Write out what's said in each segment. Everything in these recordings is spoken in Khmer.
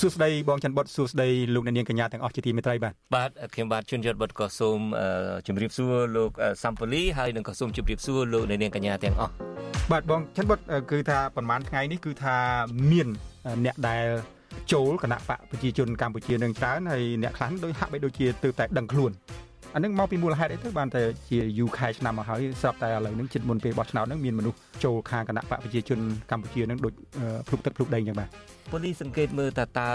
សួស្តីបងច័ន្ទបុតសួស្តីលោកអ្នកនាងកញ្ញាទាំងអស់ជាទីមេត្រីបាទបាទខ្ញុំបាទជួនយត់បុតក៏សូមជម្រាបសួរលោកសំពូលីហើយនឹងក៏សូមជម្រាបសួរលោកអ្នកនាងកញ្ញាទាំងអស់បាទបងច័ន្ទបុតគឺថាប្រហែលថ្ងៃនេះគឺថាមានអ្នកដែលចូលគណៈបកប្រជាជនកម្ពុជានឹងច្រើនហើយអ្នកខ្លះដូចហាក់បីដូចជាទើបតែដឹងខ្លួនអានឹងមកពីមូលហេតុអីទៅបានតែជាយូរខែឆ្នាំមកហើយស្រាប់តែឥឡូវនឹងជិតមុនពេលបោះឆ្នោតនឹងមានមនុស្សចូលខាងគណៈបកប្រជាជនកម្ពុជានឹងដូចភ្លុកទឹកភ្លុកដីអញ្ចឹងបាទ ប៉ូលីសសង្កេតមើលតើតើ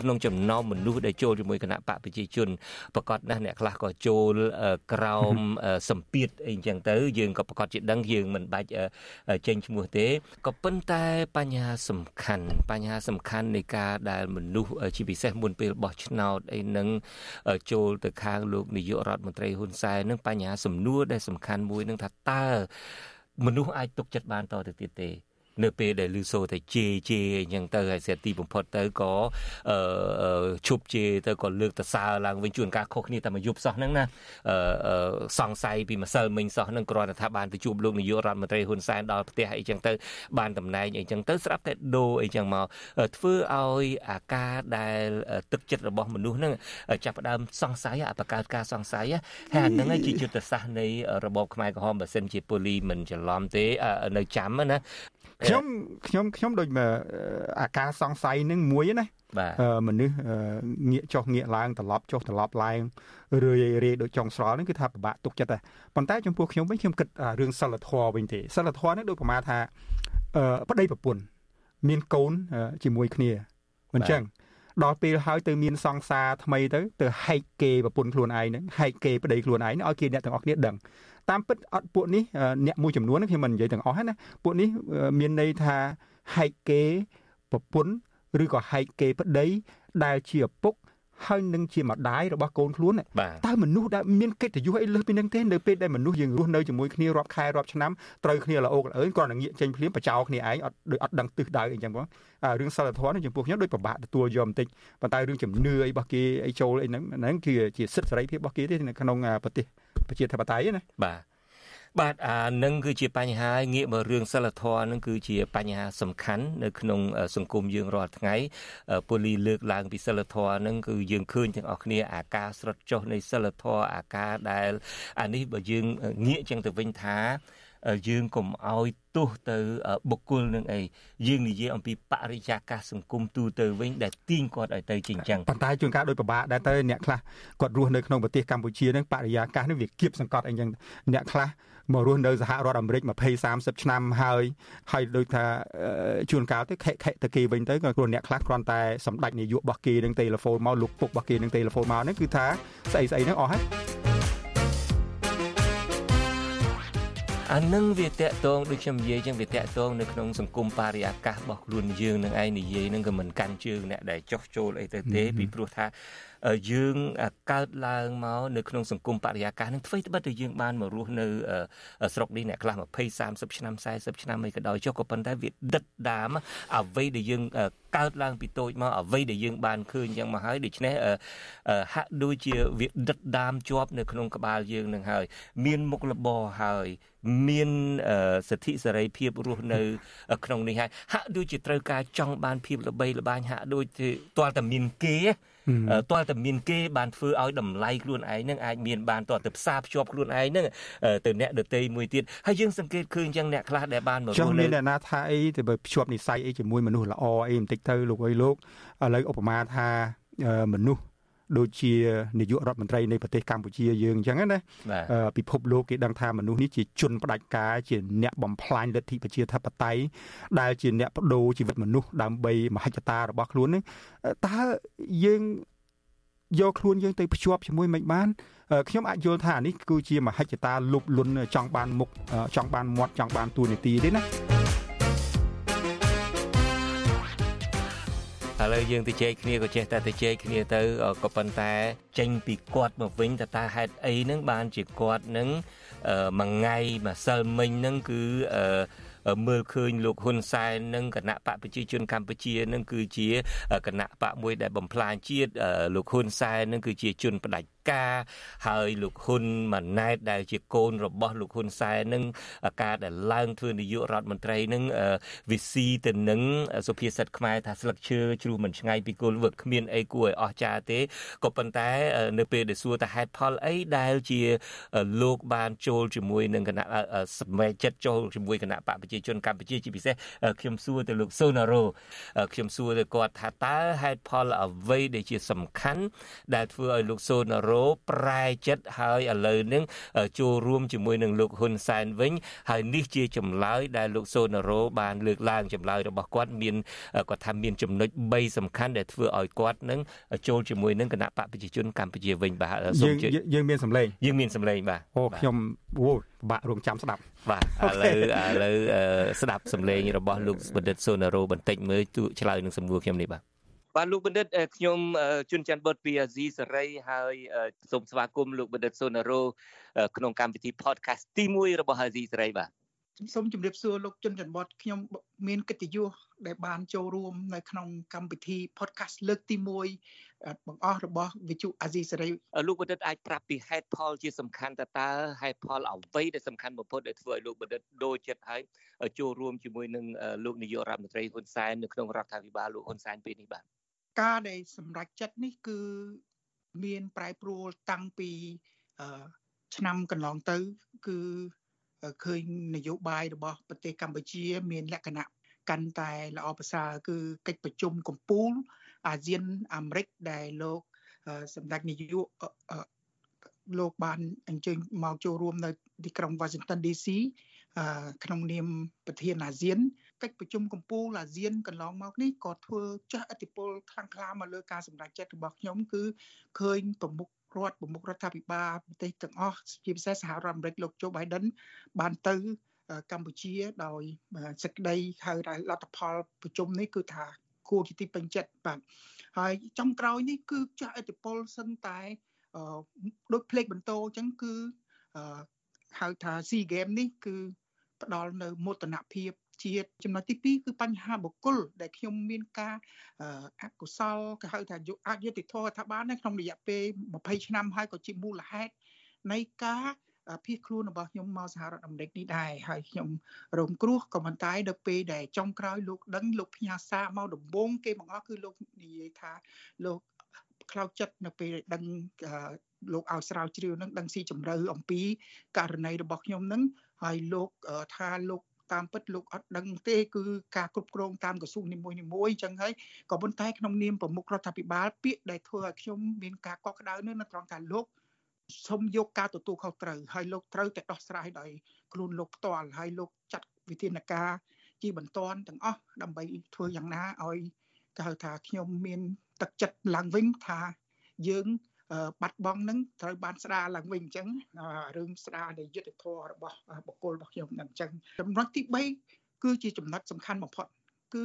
ក្នុងចំណោមមនុស្សដែលចូលជាមួយគណៈបកប្រជាជនប្រកាសណាស់អ្នកខ្លះក៏ចូលក្រោមសម្ពាធអីចឹងទៅយើងក៏ប្រកាសជាដឹងយើងមិនបាច់ចេញឈ្មោះទេក៏ប៉ុន្តែបញ្ហាសំខាន់បញ្ហាសំខាន់នៃការដែលមនុស្សជាពិសេសមុនពេលបោះឆ្នោតអីនឹងចូលទៅខាងលោកនាយករដ្ឋមន្ត្រីហ៊ុនសែននឹងបញ្ហាសំណួរដែលសំខាន់មួយនឹងថាតើមនុស្សអាចទុកចិត្តបានតទៅទៀតទេ នៅពេលដែលលឺសូតែជេរជេរអញ្ចឹងទៅហើយសេទីបំផុតទៅក៏អឺឈប់ជេរទៅក៏លើកតសើឡើងវិញជួនកាលខុសគ្នាតែមួយយប់សោះហ្នឹងណាអឺសង្ស័យពីម្សិលមិញសោះហ្នឹងគ្រាន់តែថាបានទៅជួបលោកនាយករដ្ឋមន្ត្រីហ៊ុនសែនដល់ផ្ទះអីចឹងទៅបានតំណែងអីចឹងទៅស្រាប់តែដូរអីចឹងមកធ្វើឲ្យអាការដែលទឹកចិត្តរបស់មនុស្សហ្នឹងចាប់ផ្ដើមសង្ស័យអាបកើតការសង្ស័យហើយអាហ្នឹងជាយុទ្ធសាស្ត្រនៃរបបខ្មែរក្រហមបើសិនជាប៉ូលីមិនច្រឡំទេនៅចាំណា ខ្ញុំខ្ញុំខ្ញុំដូចអាការសង្ស័យនឹងមួយណាបាទមនុស្សងាកចុះងាកឡើងត្រឡប់ចុះត្រឡប់ឡើងរឿយរាយដូចចង់ស្រល់ហ្នឹងគឺថាពិបាកទុកចិត្តដែរប៉ុន្តែចំពោះខ្ញុំវិញខ្ញុំគិតរឿងសិលធម៌វិញទេសិលធម៌ហ្នឹងដូចប្រមាថាប្តីប្រពន្ធមានកូនជាមួយគ្នាមិនចឹង ដល់ពេលហើយទៅមានសង្សារថ្មីទៅទៅហែកគេប្រពន្ធខ្លួនឯងហ្នឹងហែកគេប្តីខ្លួនឯងឲ្យគេអ្នកទាំងអស់គ្នាដឹងតាមពិតអត់ពួកនេះអ្នកមួយចំនួនខ្ញុំមិននិយាយទាំងអស់ណាពួកនេះមានន័យថាហែកគេប្រពន្ធឬក៏ហែកគេប្តីដែលជាឪពុក ហើយនឹងជាម្ដាយរបស់កូនខ្លួនតើមនុស្សដែលមានកិត្តិយសអីលើសពីនឹងទេនៅពេលដែលមនុស្សយើងរស់នៅជាមួយគ្នារាប់ខែរាប់ឆ្នាំត្រូវគ្នាល្អកល្អើគ្រាន់តែងាកចេញភ្លាមបចោគ្នាឯងអត់ដូចអត់ដឹងទិសដៅអីចឹងបងរឿងសិលធម៌នេះចំពោះខ្ញុំដូចពិបាកទទួលយកបន្តិចប៉ុន្តែរឿងជំនឿអីរបស់គេអីចូលអីហ្នឹងហ្នឹងគឺជាសិទ្ធិសេរីភាពរបស់គេទេនៅក្នុងប្រទេសប្រជាធិបតេយ្យណាបាទ បាទអានឹងគឺជាបញ្ហាងាកមករឿងសិលធម៌នឹងគឺជាបញ្ហាសំខាន់នៅក្នុងសង្គមយើងរាល់ថ្ងៃពូលីលើកឡើងពីសិលធម៌នឹងគឺយើងឃើញទាំងអស់គ្នាអាការស្រុតចុះនៃសិលធម៌អាការដែលអានេះបើយើងងាកចឹងទៅវិញថាយើងកុំឲ្យទោសទៅបុគ្គលនឹងអីយើងនិយាយអំពីបរិយាកាសសង្គមទូទៅវិញដែលទាញគាត់ឲ្យទៅជាចឹងប៉ុន្តែជួនកាលដោយពិបាកដែរទៅអ្នកខ្លះគាត់រស់នៅក្នុងប្រទេសកម្ពុជានឹងបរិយាកាសនឹងវាគៀបសង្កត់អីចឹងអ្នកខ្លះ មករស់នៅសហរដ្ឋអាមេរិក20 30ឆ្នាំហើយហើយដូចថាជួនកាលទៅខិខិទៅគេវិញទៅក៏គ្រូអ្នកខ្លះគ្រាន់តែសម្ដេចនាយករបស់គេនឹងទូរស័ព្ទមកលោកពុករបស់គេនឹងទូរស័ព្ទមកហ្នឹងគឺថាស្អីស្អីហ្នឹងអស់ហើយអានឹងវាតកតងដូចខ្ញុំនិយាយចឹងវាតកតងនៅក្នុងសង្គមបរិយាកាសរបស់ខ្លួនយើងនឹងឯងនិយាយនឹងក៏មិនកាន់ជើងអ្នកដែលចោះចូលអីទៅទេពីព្រោះថា យើងកើតឡើងមកនៅក្នុងសង្គមបរិយាកាសនឹងធ្វើត្បិតតែយើងបានមករស់នៅស្រុកនេះអ្នកខ្លះ20 30ឆ្នាំ40ឆ្នាំអីក៏ដោយចុះក៏ប៉ុន្តែវាដិតដាមអ្វីដែលយើងកើតឡើងពីតូចមកអ្វីដែលយើងបានឃើញយ៉ាងមកហើយដូច្នេះហាក់ដូចជាវាដិតដាមជាប់នៅក្នុងក្បាលយើងនឹងហើយ មានមុខរបរហើយមានសិទ្ធិសេរីភាពរស់នៅ ក្នុងនេះហើយហាក់ដូចជាត្រូវការចង់បានភាពល្បីល្បាញហាក់ដូចជាទាល់តែមានគេទាល់ តែមានគេបានធ្វើឲ្យតម្លៃខ្លួនឯងនឹងអាចមានបានទាល់តែផ្សារភ្ជាប់ខ្លួនឯងនឹងទៅអ្នកដតីមួយទៀតហើយយើងសង្កេតឃើញចឹងអ្នកខ្លះដែលបានមករស់នៅចង់មានអ្នកណាថាអីទៅភ្ជាប់និស័យអីជាមួយមនុស្សល្អអីបន្តិចទៅលោកអើយលោកឥឡូវឧបមាថាមនុស្ស ដូចជានាយករដ្ឋមន្ត្រីនៃប្រទេសកម្ពុជាយើងអញ្ចឹងណាពិភពលោកគេដឹងថាមនុស្សនេះជាជនផ្ដាច់ការជាអ្នកបំផ្លាញលទ្ធិប្រជាធិបតេយ្យដែលជាអ្នកបដូរជីវិតមនុស្សដើម្បីមហិច្ឆតារបស់ខ្លួននឹងតើយើងយកខ្លួនយើងទៅភ្ជាប់ជាមួយមិនបានខ្ញុំអាចយល់ថានេះគឺជាមហិច្ឆតាលុបលុនចង់បានមុខចង់បានមាត់ចង់បានទួនាទីទេណា ឥឡូវយើងទៅជែកគ្នាក៏ចេះតែទៅជែកគ្នាទៅក៏ប៉ុន្តែចេញពីគាត់មកវិញតើតាហេតុអីហ្នឹងបានជាគាត់នឹងមួយថ្ងៃម្សិលមិញហ្នឹងគឺមើលឃើញលោកហ៊ុនសែននិងគណៈបកប្រជាជនកម្ពុជានឹងគឺជាគណៈបកមួយដែលបំផ្លាញជាតិលោកហ៊ុនសែននឹងគឺជាជនផ្ដាច់ការហើយលោកហ៊ុនម៉ាណែតដែលជាកូនរបស់លោកហ៊ុនសែននឹងការដែលឡើងធ្វើនាយករដ្ឋមន្ត្រីនឹងវិស៊ីទៅនឹងសុភាសិតខ្មែរថាស្លឹកឈើជ្រុះមិនឆ្ងាយពីគល់វឹកគ្មានអីគួរឲ្យអស្ចារ្យទេក៏ប៉ុន្តែនៅពេលដែលសួរថាហេតុផលអីដែលជាលោកបានចូលជាមួយនឹងគណៈសម្រេចចិត្តចូលជាមួយគណៈបកប្រជាជនកម្ពុជាជាពិសេសខ្ញុំសួរទៅលោកសូណារ៉ូខ្ញុំសួរទៅគាត់ថាតើហេតុផលអ្វីដែលជាសំខាន់ដែលធ្វើឲ្យលោកសូណារ៉ូរ៉ូប្រែចិត្តហើយឥឡូវនេះចូលរួមជាមួយនឹងលោកហ៊ុនសែនវិញ ហើយនេះជាចម្លើយដែលលោកសូណារ៉ូបានលើកឡើងចម្លើយរបស់គាត់មានគាត់ថាមានចំណុច3សំខាន់ដែលធ្វើឲ្យគាត់នឹងចូលជាមួយនឹងគណៈបកប្រជាជនកម្ពុជាវិញបាទសូមយើងយើងមានសម្លេងយើងមានសម្លេងបាទអូខ្ញុំអូបាក់រងចាំស្ដាប់បាទឥឡូវឥឡូវស្ដាប់សម្លេងរបស់លោកបណ្ឌិតសូណារ៉ូបន្តិចមើលឆ្លើយនឹងសំណួរខ្ញុំនេះបាទ បាទលោកបណ្ឌិតខ្ញុំជួនច័ន្ទបុតពីអាស៊ីសេរីហើយសូមស្វាគមន៍លោកបណ្ឌិតសូណារ៉ូក្នុងកម្មវិធី podcast ទី1របស់អាស៊ីសេរីបាទសូមជម្រាបសួរលោកជុនច័ន្ទបុតខ្ញុំមានកិត្តិយសដែលបានចូលរួមនៅក្នុងកម្មវិធី podcast លើកទី1បង្អស់របស់វិទ្យុអាស៊ីសេរីលោកបណ្ឌិតអាចប្រាប់ពីហេតុផលជាសំខាន់តើតើហេតុផលអ្វីដែលសំខាន់បំផុតដែលធ្វើឲ្យលោកបណ្ឌិតដូរចិត្តហើយចូលរួមជាមួយនឹងលោកនាយករដ្ឋមន្ត្រីហ៊ុនសែននៅក្នុងរដ្ឋាភិបាលលោកហ៊ុនសែនពេលនេះបាទ ការដែលសម្រេចចិត្តនេះគឺមានប្រែប្រួលតាំងពីឆ្នាំកន្លងទៅ គឺឃើញនយោបាយរបស់ប្រទេសកម្ពុជា មានលក្ខណៈកាន់តែល្អប្រសើរគឺកិច្ចប្រជុំកម្ពុជាអាស៊ានអាមេរិកដែលលោកសម្ដេចនាយកលោកបានអញ្ជើញមកចូលរួមនៅទីក្រុង Washington DC ក្នុងនាមប្រធានអាស៊ាន កិច្ចប្រជុំកម្ពុជាអាស៊ានកន្លងមកនេះក៏ធ្វើចាស់ឥទ្ធិពលខ្លាំងក្លាមកលើការសម្រេចចិត្តរបស់ខ្ញុំគឺឃើញប្រមុខរដ្ឋប្រមុខរដ្ឋាភិបាលប្រទេសទាំងអស់ជាពិសេសសហរដ្ឋអាមេរិកលោកโจ Biden បានទៅកម្ពុជាដោយសេចក្តីហៅថាលទ្ធផលប្រជុំនេះគឺថាគួរជាទីពេញចិត្តបាទហើយចំក្រោយនេះគឺចាស់ឥទ្ធិពលសឹងតែដូចភ្លេចបន្ទោអញ្ចឹងគឺហៅថា SEA Game នេះគឺផ្ដល់នៅមោទនភាព ជាតិចំណុចទី2គឺបញ្ហាបុគ្គលដែលខ្ញុំមានការអកុសលគេហៅថាអយុត្តិធម៌ថាបានក្នុងរយៈពេល20ឆ្នាំហើយក៏ជាមូលហេតុនៃការភៀសខ្លួនរបស់ខ្ញុំមកសហរដ្ឋអាមេរិកនេះដែរហើយខ្ញុំរងគ្រោះក៏ប៉ុន្តែដល់ពេលដែលចុងក្រោយលោកដឹងលោកផ្ញើសារមកដំបូងគេបង្អស់គឺលោកនិយាយថាលោកខ្លោចចិត្តនៅពេលដឹងលោកឲ្យស្រាវជ្រាវនឹងដឹងស៊ីជម្រៅអំពីករណីរបស់ខ្ញុំនឹងហើយលោកថាលោក តាមពិតលោកអត់ដឹងទេគឺការគ្រប់គ្រងតាមក្រសួងនីមួយៗអញ្ចឹងហើយក៏ប៉ុន្តែក្នុងនាមប្រមុខរដ្ឋាភិបាលពាក្យដែលធ្វើឲ្យខ្ញុំមានការកក់ក្ដៅនោះនៅត្រង់ថាលោកសូមយកការទទួលខុសត្រូវហើយលោកត្រូវតែដោះស្រាយដោយខ្លួនលោកផ្ទាល់ហើយលោកចាត់វិធានការជាបន្ទាន់ទាំងអស់ដើម្បីធ្វើយ៉ាងណាឲ្យគេហៅថាខ្ញុំមានទឹកចិត្តឡើងវិញថាយើង បាត់បង់នឹងត្រូវបានស្ដារឡើងវិញអញ្ចឹងរឿងស្ដារនៃយុទ្ធធម៌របស់បុគ្គលរបស់ខ្ញុំនឹងអញ្ចឹងចំណុចទី3គឺជាចំណុចសំខាន់បំផុត គឺ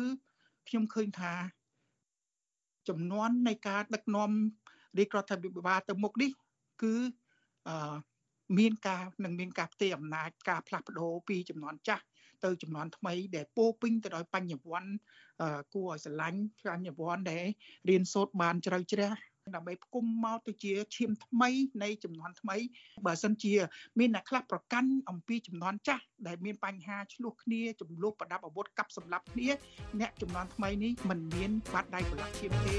ខ្ញុំឃើញថាចំនួននៃការដឹកនាំរាជរដ្ឋាភិបាលទៅមុខនេះ គឺអឺមានការនឹងមានការផ្ទេរអំណាចការផ្លាស់ប្ដូរពីចំនួនចាស់ទៅចំនួនថ្មីដែលពោពេញទៅដោយបញ្ញវន្តគួរឲ្យស្រឡាញ់បញ្ញវន្តដែលរៀនសូត្របានជ្រៅជ្រះ ដើម្បីផ្គុំមកទៅជាឈាមថ្មីនៃចំនួនថ្មីបើសិនជា មានអ្នកខ្លះប្រកាន់អំពីចំនួនចាស់ដែលមានបញ្ហាឆ្លោះគ្នាចំនួនប្រដាប់អាវុធកាប់សម្លាប់គ្នាអ្នកចំនួនថ្មីនេះមិនមានបាត់ដៃប្រឡាក់ឈាមទេ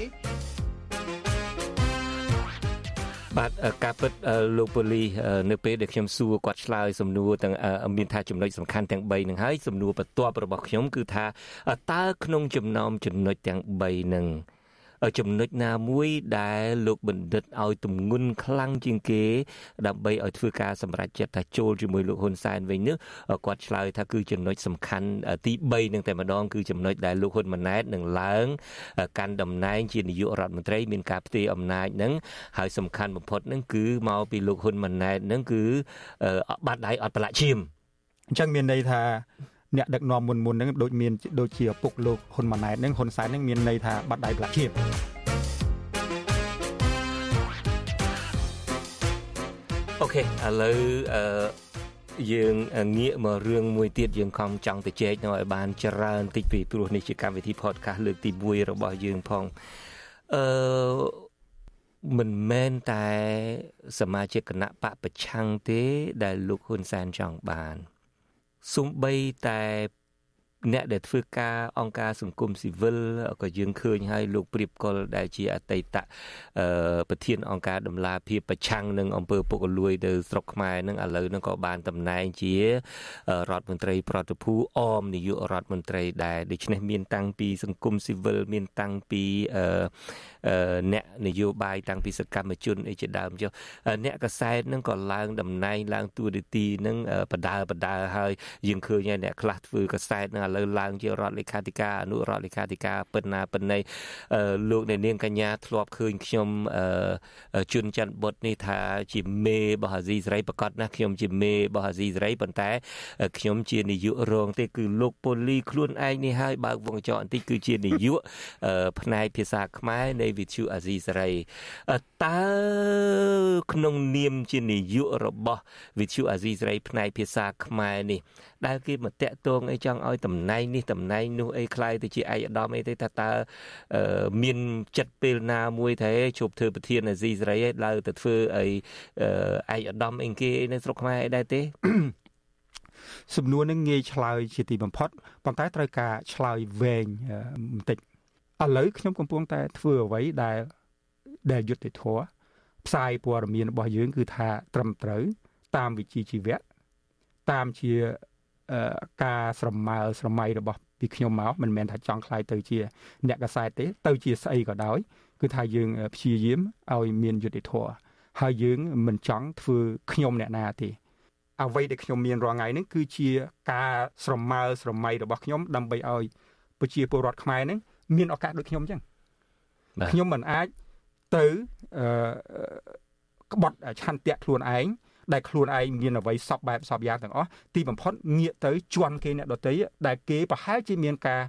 បាទការពិតលោកប៉ូលីសនៅពេលដែលខ្ញុំសួរគាត់ឆ្លើយសំណួរទាំងមានថាចំណុចសំខាន់ទាំង3នឹងហើយសំណួរបន្ទាប់របស់ខ្ញុំគឺថាតើក្នុងចំណោមចំណុចទាំង3នឹង ចំណុចណាមួយដែលលោកបណ្ឌិតឲ្យទម្ងន់ខ្លាំងជាងគេ ដើម្បីឲ្យធ្វើការសម្រេចចិត្តថាចូលជាមួយលោកហ៊ុនសែនវិញនេះគាត់ឆ្លើយថាគឺចំណុចសំខាន់ទី3នឹងតែម្ដងគឺចំណុចដែលលោកហ៊ុនម៉ាណែតនឹងឡើង កាន់តំណែងជានាយករដ្ឋមន្ត្រីមានការផ្ទេរអំណាចនឹងហើយសំខាន់បំផុតនឹងគឺមកពីលោកហ៊ុនម៉ាណែតនឹងគឺបាត់ដៃអត់ប្រឡាក់ឈាមអញ្ចឹងមានន័យថា អ្នកដឹកនាំមុនមុនហ្នឹងដូចមានដូចជាឪពុកលោកហ៊ុនម៉ាណែតហ្នឹងហ៊ុនសែនហ្នឹងមានន័យថាបាត់ដៃប្រឡាក់ឈាមអូខេឥឡូវអឺយើងងាកមករឿងមួយទៀតយើងខំចង់ទៅជែកនៅឲ្យបានច្រើនតិចពីព្រោះនេះជាកម្មវិធី podcast លើកទី1របស់យើងផងអឺមិនមែនតែសមាជិកគណៈបកប្រឆាំងទេ ដែលលោកហ៊ុនសែនចង់បាន សំបីតែអ្នកដែលធ្វើការអង្គការសង្គមស៊ីវិលក៏យើងឃើញហើយលោកព្រៀបកុលដែលជាអតីតប្រធានអង្គការដំឡាភិបប្រឆាំងនឹងអង្គើពុកលួយទៅស្រុកខ្មែរនឹងឥឡូវនឹងក៏បានតំណែងជារដ្ឋមន្ត្រីប្រតិភូអមនាយករដ្ឋមន្ត្រីដែរដូច្នេះមានតាំងពីសង្គមស៊ីវិលមានតាំងពីអ្នកនយោបាយតាំងពីសកម្មជនអីជាដើមចុះអ្នកកសែតនឹងក៏ឡើងតំណែងឡើងតួនាទីនឹងបដាបដាហើយយើងឃើញហើយអ្នកខ្លះធ្វើកសែតនឹងឥឡូវឡើងជារដ្ឋលេខាធិការអនុរដ្ឋលេខាធិការពិនណាពិន័យលោកអ្នកនាងកញ្ញាធ្លាប់ឃើញខ្ញុំជុនច័ន្ទបុតនេះថាជាមេរបស់អាស៊ីសេរីប្រកាសណាខ្ញុំជាមេរបស់អាស៊ីសេរីប៉ុន្តែខ្ញុំជានាយករងទេគឺលោកពូលីខ្លួនឯងនេះហើយបើកវងកញ្ចក់បន្តិចគឺជានាយកផ្នែកភាសាខ្មែរនៃវិទ្យុអាស៊ីសេរីតើក្នុងនាមជានាយករបស់វិទ្យុអាស៊ីសេរីផ្នែកភាសាខ្មែរនេះដែលគេមកតាក់ទងអីចង់ឲ្យតំណែងនេះតំណែងនោះអីខ្ល้ายទៅជាឯកឧត្តមអីទៅថាតើមានចិត្តពេលណាមួយទេជប់ធ្វើប្រធានអាស៊ីសេរីឯឡើងទៅធ្វើអីឯកឧត្តមអីគេនៅស្រុកខ្មែរអីដែរទេសំណួរនឹងងាយឆ្លើយជាទីបំផុតប៉ុន្តែត្រូវការឆ្លើយវែងបន្តិច ឥឡូវខ្ញុំកំពុងតែធ្វើអ្វីដែលដែលយុត្តិធម៌ផ្សាយព័ត៌មានរបស់យើង គឺថាត្រឹមត្រូវ តាមវិជ្ជាជីវៈតាមជាការស្រមើស្រមៃរបស់ពីខ្ញុំមកមិនមែនថាចង់ខ្លាយទៅជា អ្នកកសែតទេ ទៅជាស្អីក៏ដោយ គឺថាយើងព្យាយាមឲ្យមានយុត្តិធម៌ហើយយើងមិនចង់ធ្វើខ្ញុំអ្នកណាទេអ្វីដែលខ្ញុំមានរាល់ថ្ងៃនេះគឺជាការស្រមើស្រមៃរបស់ខ្ញុំដើម្បីឲ្យប្រជាពលរដ្ឋខ្មែរនឹង មានឱកាសដូចខ្ញុំអញ្ចឹងខ្ញុំមិនអាចទៅអឺក្បត់ឆន្ទៈខ្លួនឯងដែលខ្លួនឯងមានអ្វីសពបែបសពយ៉ាងទាំងអស់ទីបំផុតងាកទៅជន់គេអ្នកដទៃដែលគេប្រហែលជាមានការ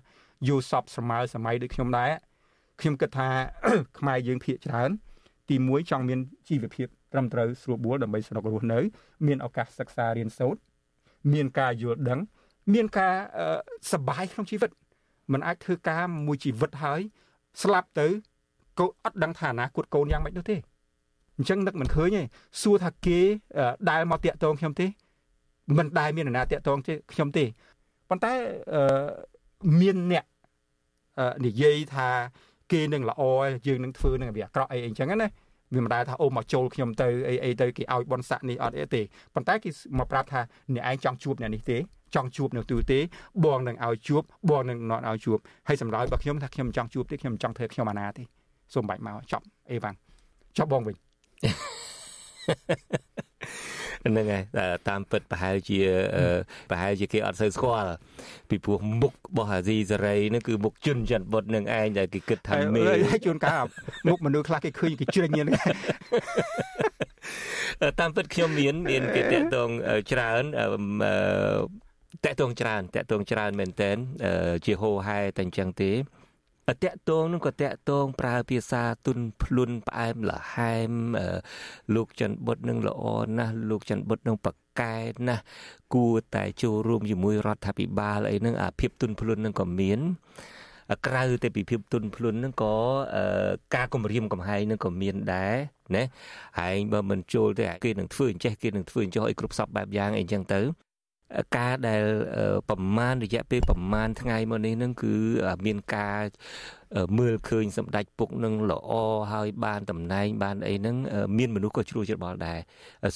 យល់សពសម័យសម័យដូចខ្ញុំដែរខ្ញុំគិតថាខ្មែរយើងភាកច្រើន ទី1ចង់មានជីវភាពត្រឹមត្រូវស្រួលបួលដើម្បីស្នុករស់នៅ មានឱកាសសិក្សារៀនសូត្រមានការយល់ដឹង មានការសប្បាយក្នុងជីវិត มันអាចធ្វើការមួយជីវិតហើយស្លាប់ទៅកូនអត់ដឹងថាអនាគតកូនយ៉ាងម៉េចនោះទេអញ្ចឹងនឹកមិនឃើញទេសួរថាគេដែលមកតាក់ទងខ្ញុំទេ មិនដែលមានអ្នកតាក់ទងខ្ញុំទេប៉ុន្តែមានអ្នកនិយាយថាគេនឹងល្អយើងនឹងធ្វើនឹងវាអាក្រក់អីអីចឹងណាវាមិនដែលថាអូមកចូលខ្ញុំទៅអីអីទៅគេឲ្យបនស័កនេះអត់អីទេប៉ុន្តែគេមកប្រាប់ថាអ្នកឯងចង់ជួបអ្នកនេះទេ ចង់ជួបនៅទូទេបងនឹងឲ្យជួបបងនឹងណត់ឲ្យជួបហើយសម្រាប់របស់ខ្ញុំថាខ្ញុំចង់ជួបទេខ្ញុំចង់ធ្វើខ្ញុំអាណាទេសូមបាច់មកចប់អេវ៉ាំងចប់បងវិញហ្នឹងហើយតាមពិតប្រហែលជាប្រហែលជាគេអត់សូវស្គាល់ពីព្រោះមុខរបស់អាស៊ីសេរីហ្នឹងគឺមុខជុនច័ន្ទបុតនឹងឯងដែលគេគិតថាមេហើយជួនកាលមុខមនុស្សខ្លះគេឃើញគេជ្រិញហ្នឹងតាមពិតខ្ញុំមានមានគេតាក់ទងច្រើន តាក់ទងច្រើនតាក់ទងច្រើនមែនតើជាហោហែតែអញ្ចឹងទេតាក់ទងនឹងក៏តាក់ទងប្រើភាសាទុនភ្លុនផ្អែមល្ហែមលោកច័ន្ទបុតនឹងល្អណាស់លោកច័ន្ទបុតនឹងប្រកែណាស់គួរតែចូលរួមជាមួយរដ្ឋាភិបាលអីហ្នឹងអាភាពទុនភ្លុននឹងក៏មានក្រៅតែពីភាពទុនភ្លុនហ្នឹងក៏ការគម្រាមកំហែងហ្នឹងក៏មានដែរណាហើយបើមិនចូលទេគេនឹងធ្វើអញ្ចេះគេនឹងធ្វើអញ្ចោះឲ្យគ្រប់សពបែបយ៉ាងអីចឹងទៅ ការដែលប្រមាណរយៈពេលប្រមាណថ្ងៃមកនេះនឹងគឺមានការមើលឃើញសម្ដេចពុកនឹងល្អហើយបានតំណែងបានអីហ្នឹងមានមនុស្សក៏ជ្រួលច្របល់ដែរ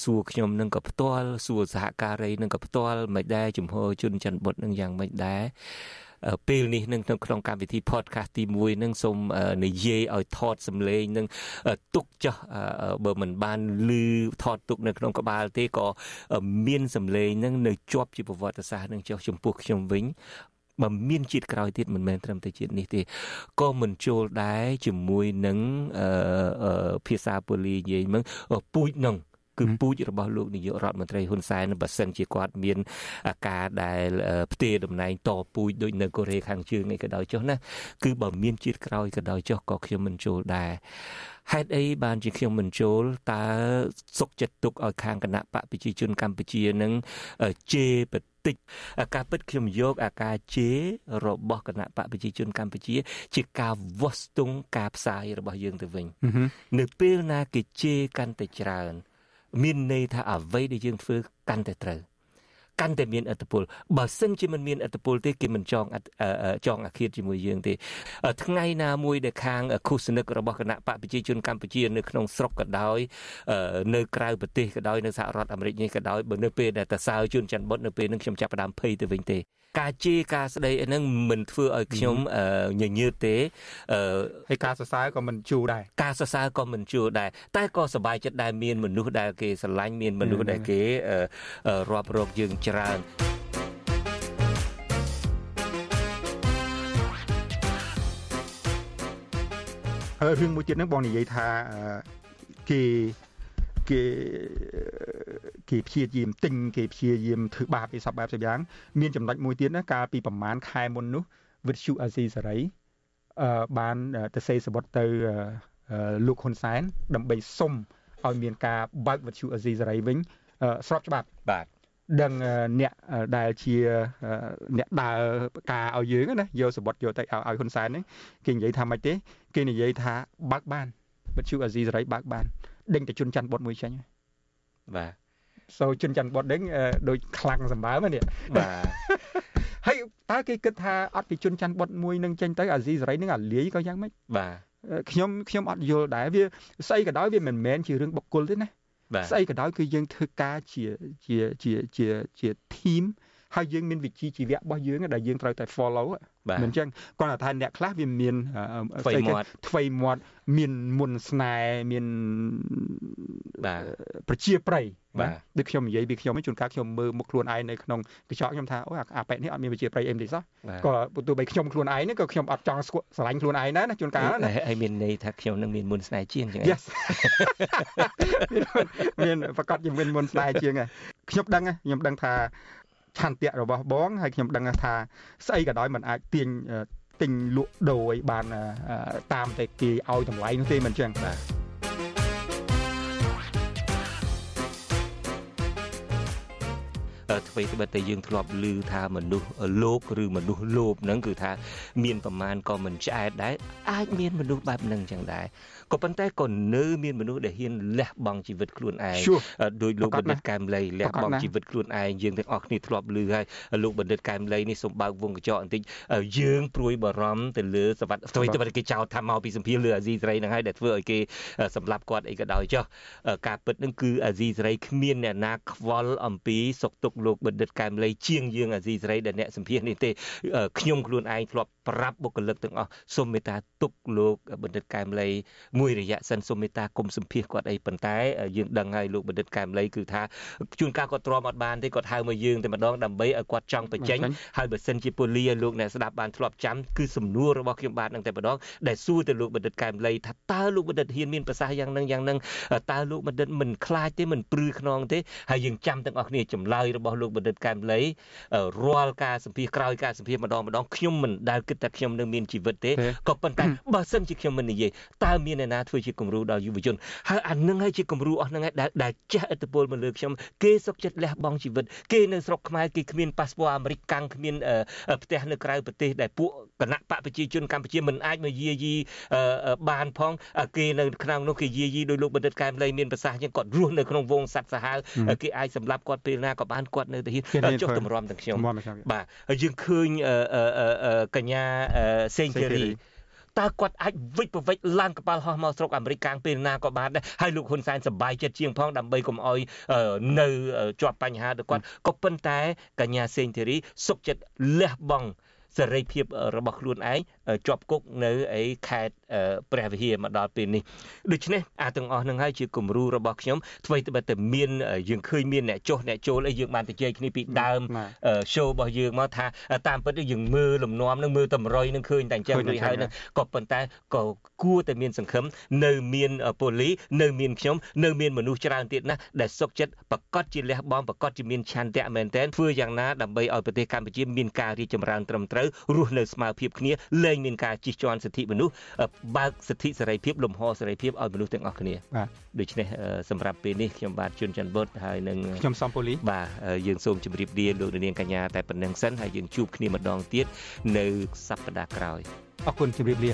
សួរខ្ញុំនឹងក៏ផ្ទាល់សួរសហការីនឹងក៏ផ្ទាល់មិនដែរជំហរជនច័ន្ទបុតនឹងយ៉ាងមិនដែរ ពេលនេះនឹងក្នុងកម្មវិធី podcast ទី1នឹងសូមនិយាយឲ្យថតសម្លេងនឹងទុកចោះបើមិនបានលឺថតទុកនៅក្នុងក្បាលទេក៏មានសម្លេងនឹងនៅជាប់ជាប្រវត្តិសាស្ត្រនឹងចោះចំពោះខ្ញុំវិញបើមានជាតិក្រោយទៀតមិនមែនត្រឹមតែជាតិនេះទេក៏មិនចូលដែរជាមួយនឹងភាសាពូលីនិយាយមកពូជនឹង គឺពូជរបស់លោកនាយករដ្ឋមន្ត្រីហ៊ុនសែនបើសិនជាគាត់មានការដែលផ្ទេរតំណែងតពូជដូចនៅកូរ៉េខាងជើងនេះក៏ដោយចុះណាគឺបើមានជាតិក្រោយក៏ដោយចុះក៏ខ្ញុំមិនចូលដែរហេតុអីបានជាខ្ញុំមិនចូលតើសុកចិត្តទុកឲ្យខាងគណៈបកប្រជាជនកម្ពុជានឹងជេរបតិចការពិតខ្ញុំយកអាការជេររបស់គណៈបកប្រជាជនកម្ពុជា ជាការវាស់ស្ទង់ការផ្សាយរបស់យើងទៅវិញ នៅពេលណាគេជេរកាន់តែច្រើន មានន័យថាអ្វីដែលយើងធ្វើកាន់តែត្រូវកាន់តែមានអត្តពលបើសិនជាមិនមានអត្តពលទេគេមិនចងចងអាឃាតជាមួយយើងទេថ្ងៃណាមួយដែលខាងឃុសនិករបស់គណៈបកប្រជាជនកម្ពុជានៅក្នុងស្រុកក៏ដោយនៅក្រៅប្រទេសក៏ដោយនៅសហរដ្ឋអាមេរិកនេះក៏ដោយបើនៅពេលដែលតសើជួនច័ន្ទបុតនៅពេលនឹងខ្ញុំចាប់ផ្ដើមភ័យទៅវិញទេ ការជេរការស្ដីអីហ្នឹងមិនធ្វើឲ្យខ្ញុំញញើតទេហើយការសរសើរក៏មិនជួដែរការសរសើរក៏មិនជួដែរតែក៏សប្បាយចិត្តដែលមានមនុស្សដែលគេស្រឡាញ់មានមនុស្សដែលគេរាប់រកយើងច្រើនហើយរឿងមួយទៀតហ្នឹងបងនិយាយថាគេគេ គេព្យាយាមទិញគេព្យាយាមធ្វើបាបអីសពបែបសយ៉ាងមានចំណុចមួយទៀតណាកាលពីប្រហែលខែមុននោះវិទ្យុអាស៊ីសេរីអឺបានទៅសេសបុតទៅលោកហ៊ុនសែនដើម្បីសុំឲ្យមានការបើកវិទ្យុអាស៊ីសេរីវិញស្របច្បាប់បាទដឹងអ្នកដែលជាអ្នកដើរការឲ្យយើងណាយកសបុតយកទៅឲ្យហ៊ុនសែននេះគេនិយាយថាម៉េចទេ គេនិយាយថាបើកបានវិទ្យុអាស៊ីសេរីបើកបានដេញតែជន់ច័ន្ទបុតមួយចេញបាទ សូជន់ច័ន្ទបុតដេញដូចខ្លាំងសម្បើមនេះបាទហើយតើគេគិតថាអត់ពីជន់ច័ន្ទបុតមួយនឹងចេញទៅអាស៊ីសេរីនឹងអាលាយក៏យ៉ាងម៉េចបាទខ្ញុំខ្ញុំអត់យល់ដែរវាស្អីក៏ដោយវាមិនមែនជារឿងបុគ្គលទេណាស្អីក៏ដោយគឺយើងធ្វើការជាជាជាជាជា team ហើយយើងមានវិជ្ជាជីវៈរបស់យើងដែលយើងត្រូវតែ follow មិន អញ្ចឹងគាត់ថាអ្នកខ្លះវាមានស្អីគេថ្វីមាត់មានមុនស្នេហ៍មានបាទប្រជាប្រិយបាទដូចខ្ញុំនិយាយពីខ្ញុំជួនកាលខ្ញុំមើលមុខខ្លួនឯងនៅក្នុងកញ្ចក់ខ្ញុំថាអូអាប៉ែនេះអត់មានប្រជាប្រិយអីទេសោះក៏ទោះបីខ្ញុំខ្លួនឯងនេះក៏ខ្ញុំអត់ចង់ស្រឡាញ់ខ្លួនឯងដែរណាជួនកាលណាហើយមានន័យថាខ្ញុំនឹងមានមុនស្នេហ៍ជាងចឹង Yes មានប្រកាសជាមានមុនស្នេហ៍ជាងខ្ញុំដឹងខ្ញុំដឹងថា ឆន្ទៈរបស់បងហើយខ្ញុំដឹងថាស្អីក៏ដោយมันអាចទាញទិញលក់ដូរឲ្យបានតាមតែគេឲ្យតម្លៃនោះទេមិនចឹងបាទអ្វីត្បិតតែយើងធ្លាប់ឮថាមនុស្សលោកឬមនុស្សលោភហ្នឹងគឺថាមានប្រមាណក៏មិនឆ្អែតដែរអាចមានមនុស្សបែបហ្នឹងចឹងដែរក៏ប៉ុន្តែក៏នៅមានមនុស្សដែលហ៊ានលះបង់ជីវិតខ្លួនឯងដោយលោកបណ្ឌិតកែមលីលះបង់ជីវិតខ្លួនឯងយើងទាំងអស់គ្នាធ្លាប់ឮហើយលោកបណ្ឌិតកែមលីនេះសូមបើកវងកញ្ចក់បន្តិចយើងព្រួយបារម្ភទៅលើសវត្ថអ្វីទៅគេចោទថាមកពីសម្ភារលើអាស៊ីសេរីហ្នឹងហើយដែលធ្វើឲ្យគេសម្លាប់គាត់អីក៏ដោយចុះការពិតហ្នឹងគឺអាស៊ីសេរីគ្មានអ្នកណាខ្វល់អំពីសុខទុក្ខលោកបណ្ឌិតកែមលីជាងយើងអាស៊ីសេរីដែលអ្នកសម្ភារនេះទេខ្ញុំខ្លួនឯងធ្លាប់ប្រាប់បុគ្គលិកទាំងអស់សូមមេត្តាទុកលោកបណ្ឌិតកែមលីមួយរយៈសិនសូមមេត្តាគុំសម្ភាសគាត់អីប៉ុន្តែយើងដឹងហើយលោកបណ្ឌិតកែមលីគឺថាជួនកាលគាត់ទ្រាំអត់បានទេគាត់ហៅមកយើងតែម្ដងដើម្បីឲ្យគាត់ចង់បញ្ចេញហើយបើសិនជាពូលីឲ្យលោកអ្នកស្ដាប់បានធ្លាប់ចាំគឺសំណួររបស់ខ្ញុំបាទនឹងតែម្ដងដែលសួរទៅលោកបណ្ឌិតកែមលីថាតើលោកបណ្ឌិតហ៊ានមានប្រសាសន៍យ៉ាងនឹងយ៉ាងនឹងតើលោកបណ្ឌិតមិនខ្លាចទេមិនព្រឺខ្នងទេហើយយើងចាំទាំងអស់គ្នាចម្លើយរបស់លោកបណ្ឌិតកែមលីរាល់ការសម្ភាសក្រោយការសម្ភាសម្ដងម្ដងខ្ញុំមិនដែលគិតថាខ្ញុំនឹងមានជីវិតទេក៏ប៉ុន្តែបើសិនជាខ្ញុំមិននិយាយតើមានអ្នកណាធ្វើជាគំរូដល់យុវជនហើយអានឹងហើយជាគំរូអស់ហ្នឹងហើយដែលដែលចេះឥទ្ធិពលមកលើខ្ញុំគេសុកចិត្តលះបង់ជីវិតគេនៅស្រុកខ្មែរគេគ្មានប៉ាសពតអាមេរិកកាំងគ្មានផ្ទះនៅក្រៅប្រទេសដែលពួកគណៈបកប្រជាជនកម្ពុជាមិនអាចមកយាយីបានផងគេនៅក្នុងនោះគេយាយីដោយលោកបណ្ឌិតកែមលីមានប្រសាសន៍ជាងគាត់រស់នៅក្នុងវងសัตว์សាហាវគេអាចសម្លាប់គាត់ពេលណាក៏បានគាត់នៅតែហ៊ានចុះតម្រាំទាំងខ្ញុំបាទហើយយើងឃើញកញ្ញាសេងធីរី តើគាត់អាចវិចប្រវិចឡើងកប៉ាល់ហោះមកស្រុកអាមេរិកកាំងពេលណាក៏បានដែរហើយលោកហ៊ុនសែនសប្បាយចិត្តជាងផងដើម្បីកុំអោយនៅជាប់បញ្ហាទៅគាត់ក៏ប៉ុន្តែកញ្ញាសេងធីរីសុកចិត្តលះបង់សេរីភាពរបស់ខ្លួនឯង ជាប់គុកនៅឯខេត្តព្រះវិហារមកដល់ពេលនេះដូច្នេះអាទាំងអស់នឹងហើយជាគំរូរបស់ខ្ញុំអ្វីត្បិតតែមានយើងឃើញមានអ្នកចុះអ្នកចូលអីយើងបានទៅជែកគ្នាពីដើម show របស់យើងមកថាតាមពិតយើងមើលលំនាំនឹងមើលតម្រុយនឹងឃើញតែអញ្ចឹងរួចហើយនឹងក៏ប៉ុន្តែក៏គួរតែមានសង្ឃឹមនៅមានប៉ូលីនៅមានខ្ញុំនៅមានមនុស្សច្រើនទៀតណាស់ដែលសុខចិត្តប្រកាសជាលះបង់ប្រកាសជាមានឆន្ទៈមែនទែនធ្វើយ៉ាងណាដើម្បីឲ្យប្រទេសកម្ពុជាមានការរីកចម្រើនត្រឹមត្រូវរស់នៅស្មើភាពគ្នាលែងមានការជិះជាន់សិទ្ធិមនុស្សបើកសិទ្ធិសេរីភាពលំហសេរីភាពឲ្យមនុស្សទាំងអស់គ្នាបាទដូច្នេះសម្រាប់ពេលនេះខ្ញុំបាទជួនច័ន្ទបុតហើយនឹងខ្ញុំសំពូលីបាទយើងសូមជម្រាបលាលោកនាងកញ្ញាតែប៉ុណ្្នឹងសិនហើយយើងជួបគ្នាម្ដងទៀតនៅសប្តាហ៍ក្រោយអរគុណជម្រាបលា